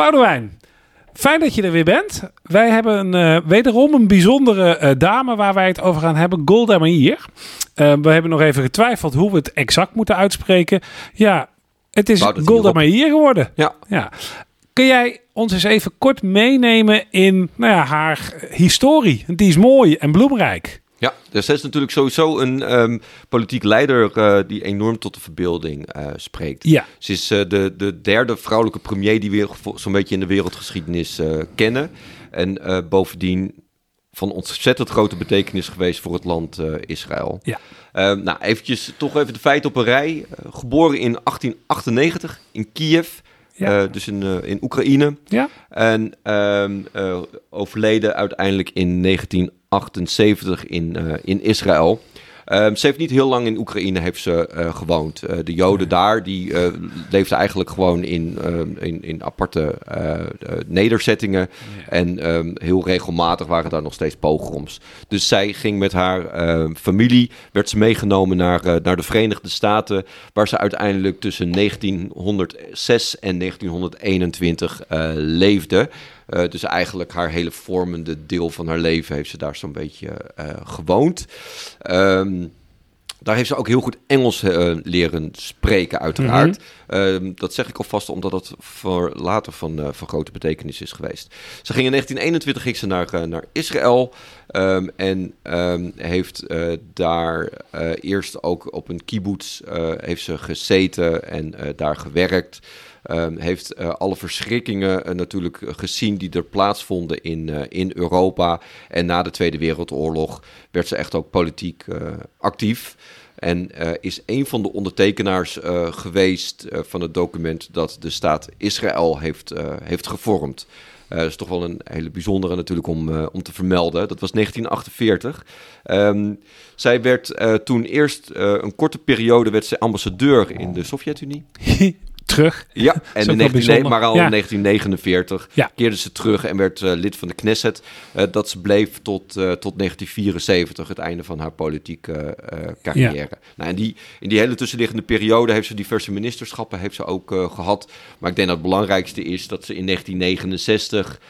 Boudewijn, fijn dat je er weer bent. Wij hebben een, uh, wederom een bijzondere uh, dame waar wij het over gaan hebben, Golda Meir. Uh, we hebben nog even getwijfeld hoe we het exact moeten uitspreken. Ja, het is Golda Meir geworden. Ja. ja. Kun jij ons eens even kort meenemen in nou ja, haar historie? Die is mooi en bloemrijk. Ja, dus is natuurlijk sowieso een um, politiek leider uh, die enorm tot de verbeelding uh, spreekt. Ja. Ze is uh, de, de derde vrouwelijke premier die we zo'n beetje in de wereldgeschiedenis kennen. En bovendien van ontzettend grote betekenis geweest voor het land Israël. Ja. Ehm, nou, eventjes toch even de feiten op een rij. geboren in 1898 in Kiev. Ja. Uh, dus in, uh, in Oekraïne. Ja. En um, uh, overleden uiteindelijk in 1978 in, in Israël. Um, ze heeft niet heel lang in Oekraïne heeft ze, uh, gewoond. Uh, de Joden daar die uh, leefden eigenlijk gewoon in, in, in, aparte nederzettingen. Ja. En um, heel regelmatig waren daar nog steeds pogroms. Dus zij ging met haar familie, werd ze meegenomen naar, naar de Verenigde Staten, waar ze uiteindelijk tussen 1906 en 1921 leefde. Uh, dus eigenlijk haar hele vormende deel van haar leven heeft ze daar zo'n beetje uh, gewoond. Um, daar heeft ze ook heel goed Engels uh, leren spreken, uiteraard. Mm -hmm. dat zeg ik alvast omdat het voor later van, van grote betekenis is geweest. Ze ging in 1921 ging ze naar, naar Israël um, en um, heeft daar eerst ook op een kibbutz heeft ze gezeten en daar gewerkt. Um, heeft uh, alle verschrikkingen uh, natuurlijk gezien die er plaatsvonden in, in Europa. En na de Tweede Wereldoorlog werd ze echt ook politiek actief. En is een van de ondertekenaars geweest van het document dat de staat Israël heeft, heeft gevormd. dat is toch wel een hele bijzondere natuurlijk om, om te vermelden. Dat was 1948. Um, zij werd toen eerst een korte periode werd ze ambassadeur in de Sovjet-Unie. terug. Ja, en in 19, maar al ja. in 1949 ja. keerde ze terug en werd uh, lid van de Knesset. Uh, dat ze bleef tot, uh, tot 1974, het einde van haar politieke carrière. Ja. Nou, en die, in die hele tussenliggende periode heeft ze diverse ministerschappen heeft ze ook gehad. Maar ik denk dat het belangrijkste is dat ze in 1969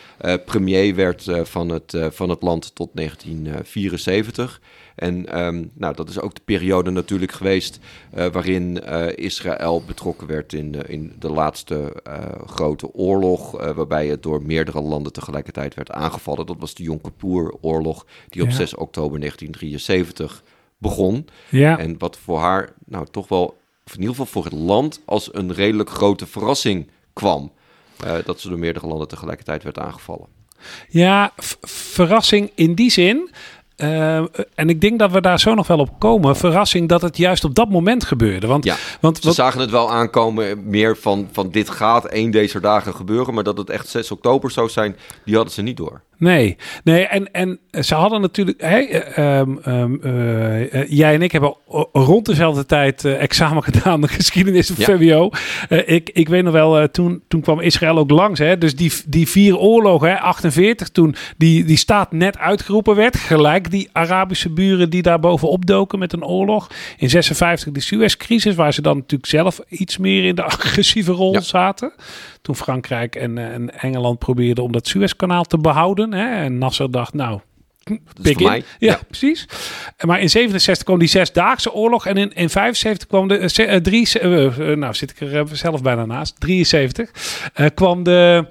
premier werd van, het, van het land tot 1974. En um, nou, dat is ook de periode natuurlijk geweest uh, waarin uh, Israël betrokken werd in, uh, in de laatste grote oorlog, waarbij het door meerdere landen tegelijkertijd werd aangevallen. Dat was de Yom Kippur-oorlog, die op ja. 6 oktober 1973 begon. Ja. En wat voor haar nou toch wel, of in ieder geval voor het land, als een redelijk grote verrassing kwam. dat ze door meerdere landen tegelijkertijd werd aangevallen. Ja, verrassing in die zin uh, en ik denk dat we daar zo nog wel op komen. Verrassing dat het juist op dat moment gebeurde. Want, ja, want ze zagen het wel aankomen meer van, van dit gaat één deze dagen gebeuren. Maar dat het echt 6 oktober zou zijn, die hadden ze niet door. Nee, nee en, en ze hadden natuurlijk. Hey, um, um, uh, jij en ik hebben rond dezelfde tijd uh, examen gedaan, de geschiedenis van ja. VWO. Uh, ik, ik weet nog wel, toen, toen kwam Israël ook langs. Hè, dus die, die vier oorlogen, hè, 48, toen die, die staat net uitgeroepen werd. Gelijk die Arabische buren die daar bovenop doken met een oorlog. In 56 de Suez-crisis, waar ze dan natuurlijk zelf iets meer in de agressieve rol ja. zaten. Toen Frankrijk en, en Engeland probeerden om dat Suezkanaal te behouden. Hè? En Nasser dacht, nou, Pik. Ja, ja, precies. Maar in 67 kwam die Zesdaagse Oorlog. En in, in 75 kwam de... Uh, drie, uh, nou, zit ik er zelf bijna naast. 73. Uh, kwam, de,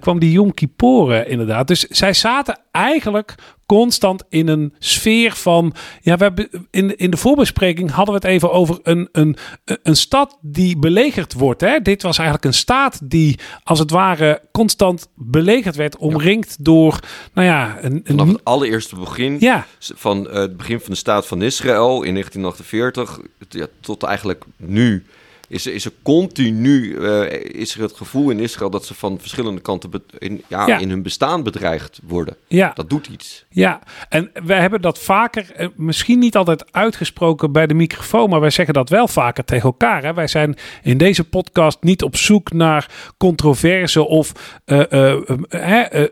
kwam die Yom Kipporen inderdaad. Dus zij zaten eigenlijk constant in een sfeer van. Ja, we hebben in, in de voorbespreking hadden we het even over een, een, een stad die belegerd wordt. Hè? Dit was eigenlijk een staat die als het ware constant belegerd werd, omringd ja. door. Nou ja, een, een, vanaf het allereerste begin ja. van uh, het begin van de staat van Israël in 1948 ja, tot eigenlijk nu is, is er continu uh, is er het gevoel in Israël dat ze van verschillende kanten in, ja, ja, in hun bestaan bedreigd worden. Ja. Dat doet iets. Ja, en wij hebben dat vaker, uh, misschien niet altijd uitgesproken bij de microfoon, maar wij zeggen dat wel vaker tegen elkaar. Hè? Wij zijn in deze podcast niet op zoek naar controverse of uh,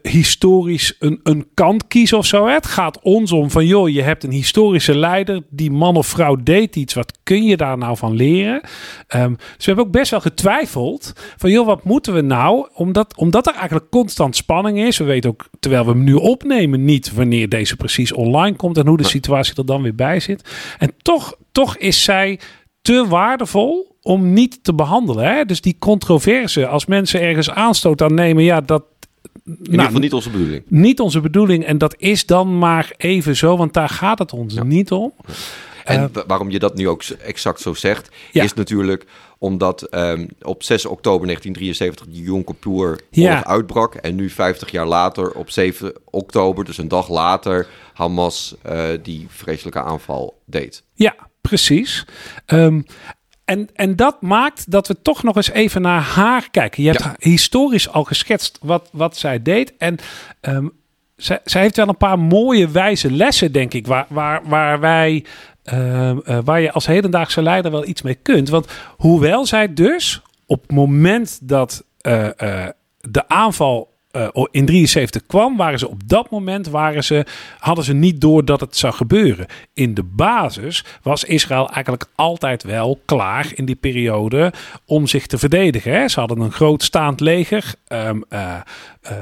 historisch een, een kant kiezen of zo. Hè? Het gaat ons om van, joh, je hebt een historische leider, die man of vrouw deed iets, wat kun je daar nou van leren? Um, dus we hebben ook best wel getwijfeld van, joh, wat moeten we nou? Omdat, omdat er eigenlijk constant spanning is. We weten ook, terwijl we hem nu opnemen, niet wanneer deze precies online komt en hoe de situatie er dan weer bij zit. En toch, toch is zij te waardevol om niet te behandelen. Hè? Dus die controverse, als mensen ergens aanstoot aan nemen, ja, dat, in nou, ieder geval niet onze bedoeling. Niet onze bedoeling. En dat is dan maar even zo, want daar gaat het ons niet om. En uh, waarom je dat nu ook exact zo zegt, is natuurlijk omdat um, op 6 oktober 1973 die Yom Kippur ja. uitbrak. En nu 50 jaar later, op 7 oktober, dus een dag later, Hamas uh, die vreselijke aanval deed. Ja, precies. Um, en, en dat maakt dat we toch nog eens even naar haar kijken. Je hebt ja. historisch al geschetst wat, wat zij deed. En um, zij, zij heeft wel een paar mooie wijze lessen, denk ik, waar, waar, waar wij. Uh, uh, waar je als hedendaagse leider wel iets mee kunt. Want hoewel zij dus op het moment dat uh, de aanval uh, in 73 kwam, waren ze op dat moment waren ze, hadden ze niet door dat het zou gebeuren. In de basis was Israël eigenlijk altijd wel klaar in die periode om zich te verdedigen. Hè. Ze hadden een groot staand leger. Um, uh, uh,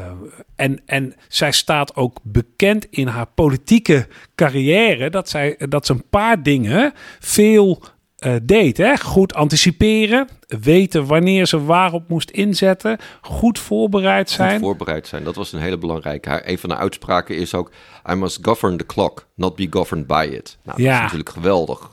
en, en zij staat ook bekend in haar politieke carrière dat, zij, dat ze een paar dingen veel uh, deed. Hè? Goed anticiperen, weten wanneer ze waarop moest inzetten, goed voorbereid zijn. Goed voorbereid zijn, dat was een hele belangrijke. Een van de uitspraken is ook: I must govern the clock, not be governed by it. Nou, ja. dat is natuurlijk geweldig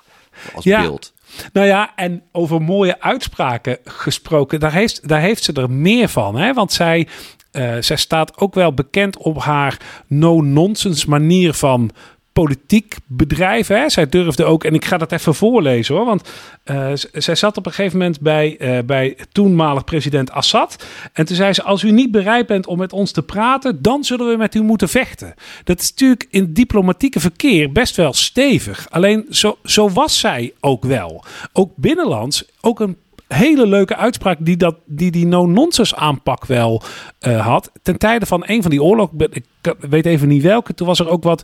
als ja. beeld. Nou ja, en over mooie uitspraken gesproken, daar heeft, daar heeft ze er meer van. Hè? Want zij, uh, zij staat ook wel bekend op haar no-nonsense manier van politiek bedrijf. Hè? Zij durfde ook, en ik ga dat even voorlezen hoor, want uh, zij zat op een gegeven moment bij, uh, bij toenmalig president Assad. En toen zei ze: Als u niet bereid bent om met ons te praten, dan zullen we met u moeten vechten. Dat is natuurlijk in diplomatieke verkeer best wel stevig. Alleen zo, zo was zij ook wel. Ook binnenlands, ook een hele leuke uitspraak die dat, die, die no-nonsense aanpak wel uh, had. Ten tijde van een van die oorlogen, ik weet even niet welke, toen was er ook wat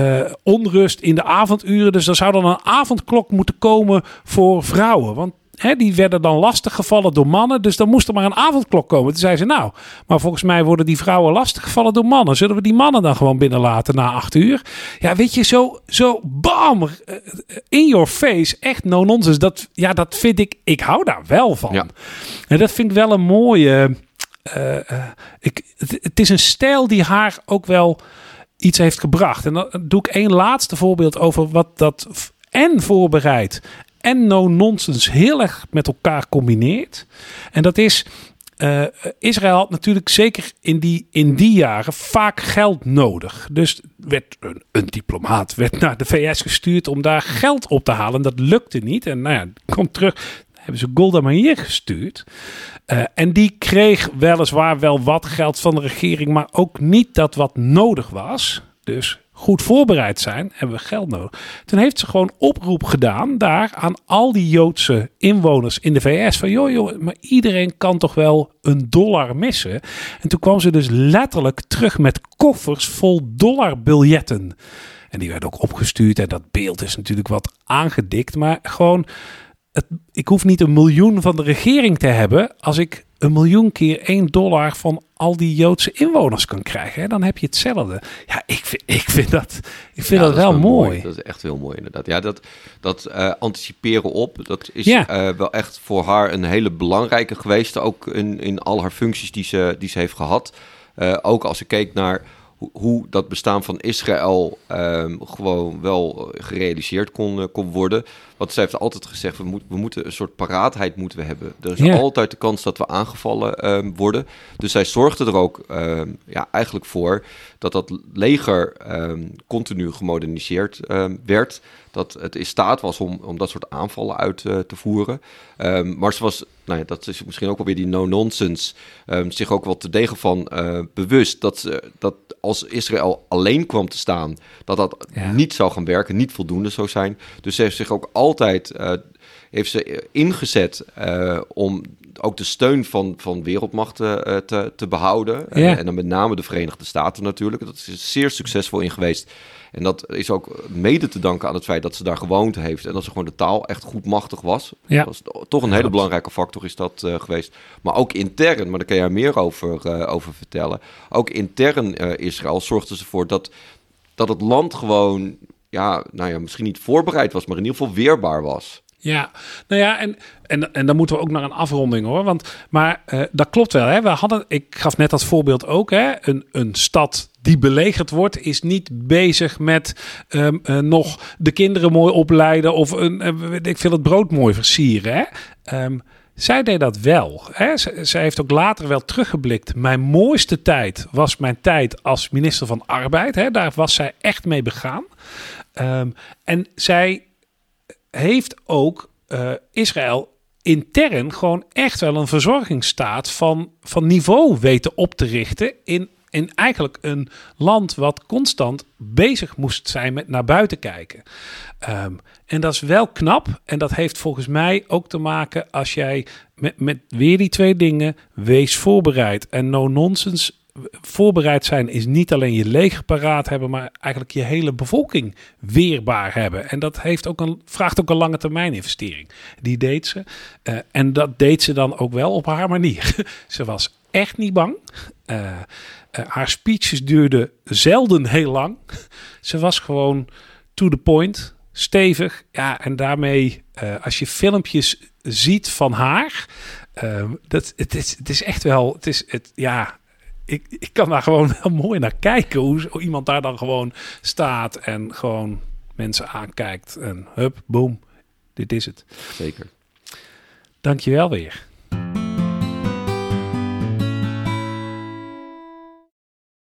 uh, onrust in de avonduren. Dus er zou dan een avondklok moeten komen voor vrouwen. Want Hè, die werden dan lastig gevallen door mannen. Dus dan moest er maar een avondklok komen. Toen zei ze, nou, maar volgens mij worden die vrouwen lastig gevallen door mannen. Zullen we die mannen dan gewoon binnenlaten na acht uur? Ja, weet je, zo, zo bam, eh, in your face. Echt no nonsense. Dat, ja, dat vind ik, ik hou daar wel van. Ja. En dat vind ik wel een mooie... Uh, ik, het, het is een stijl die haar ook wel iets heeft gebracht. En dan doe ik één laatste voorbeeld over wat dat en voorbereidt en no-nonsense heel erg met elkaar combineert. En dat is. Uh, Israël had natuurlijk zeker in die, in die jaren vaak geld nodig. Dus werd een, een, diplomaat werd naar de VS gestuurd om daar geld op te halen. Dat lukte niet. En nou ja, komt terug. Hebben ze Golda Meir gestuurd. Uh, en die kreeg weliswaar wel wat geld van de regering, maar ook niet dat wat nodig was. Dus goed voorbereid zijn, hebben we geld nodig. Toen heeft ze gewoon oproep gedaan daar aan al die Joodse inwoners in de VS. Van joh, joh, maar iedereen kan toch wel een dollar missen. En toen kwam ze dus letterlijk terug met koffers vol dollarbiljetten. En die werden ook opgestuurd. En dat beeld is natuurlijk wat aangedikt. Maar gewoon, het, ik hoef niet een miljoen van de regering te hebben. Als ik een miljoen keer 1 dollar van al die Joodse inwoners kan krijgen, hè, dan heb je hetzelfde. Ja, ik vind, ik vind dat, ik vind dat, wel mooi. Dat is echt heel mooi inderdaad. Ja, dat, dat uh, anticiperen op, dat is ja. uh, wel echt voor haar een hele belangrijke geweest. Ook in, in al haar functies die ze, die ze heeft gehad. Uh, ook als ik keek naar hoe dat bestaan van Israël um, gewoon wel gerealiseerd kon, kon worden. Want zij heeft altijd gezegd, we, moet, we moeten een soort paraatheid moeten we hebben. Er is yeah. altijd de kans dat we aangevallen um, worden. Dus zij zorgde er ook um, ja, eigenlijk voor dat dat leger continu gemoderniseerd werd dat het in staat was om, om dat soort aanvallen uit uh, te voeren. Maar ze was, nou ja, dat is misschien ook wel weer die no-nonsense, zich ook wel te degen van uh, bewust dat, ze, dat als Israël alleen kwam te staan, dat dat ja. niet zou gaan werken, niet voldoende zou zijn. Dus ze heeft zich ook altijd uh, heeft ze ingezet om ook de steun van, van wereldmachten uh, te, te behouden. En, en, dan met name de Verenigde Staten natuurlijk. Dat is zeer succesvol in geweest. En dat is ook mede te danken aan het feit dat ze daar gewoond heeft. En dat ze gewoon de taal echt goed machtig was. Ja. Dat was toch een hele belangrijke factor is dat uh, geweest. Maar ook intern, maar daar kan jij meer over, uh, over vertellen. Ook intern uh, Israël zorgde ze ervoor dat, dat het land gewoon... Ja, nou ja, misschien niet voorbereid was, maar in ieder geval weerbaar was. Ja, nou ja, en, en, en dan moeten we ook naar een afronding hoor. Want, maar uh, dat klopt wel. Hè? We hadden, ik gaf net dat voorbeeld ook. Hè? Een, een stad die belegerd wordt, is niet bezig met um, uh, nog de kinderen mooi opleiden of een, uh, ik wil het brood mooi versieren. Hè? Um, zij deed dat wel. Hè? Zij heeft ook later wel teruggeblikt. Mijn mooiste tijd was mijn tijd als minister van Arbeid. Hè? Daar was zij echt mee begaan. Um, en zij heeft ook uh, Israël intern gewoon echt wel een verzorgingsstaat van, van niveau weten op te richten in, in eigenlijk een land wat constant bezig moest zijn met naar buiten kijken. Um, en dat is wel knap en dat heeft volgens mij ook te maken als jij met, weer die twee dingen, wees voorbereid en no nonsense voorbereid zijn is niet alleen je leger paraat hebben, maar eigenlijk je hele bevolking weerbaar hebben. En dat heeft ook een, vraagt ook een lange termijn investering. Die deed ze. Uh, en dat deed ze dan ook wel op haar manier. ze was echt niet bang. Uh, uh, haar speeches duurden zelden heel lang. ze was gewoon to the point, stevig. Ja, en daarmee, als je filmpjes ziet van haar. dat, het, is, het is echt wel, het is, het, ja, ik, ik kan daar gewoon heel mooi naar kijken. Hoe, hoe iemand daar dan gewoon staat en gewoon mensen aankijkt. En hup, boom, dit is het. Zeker. Dankjewel weer.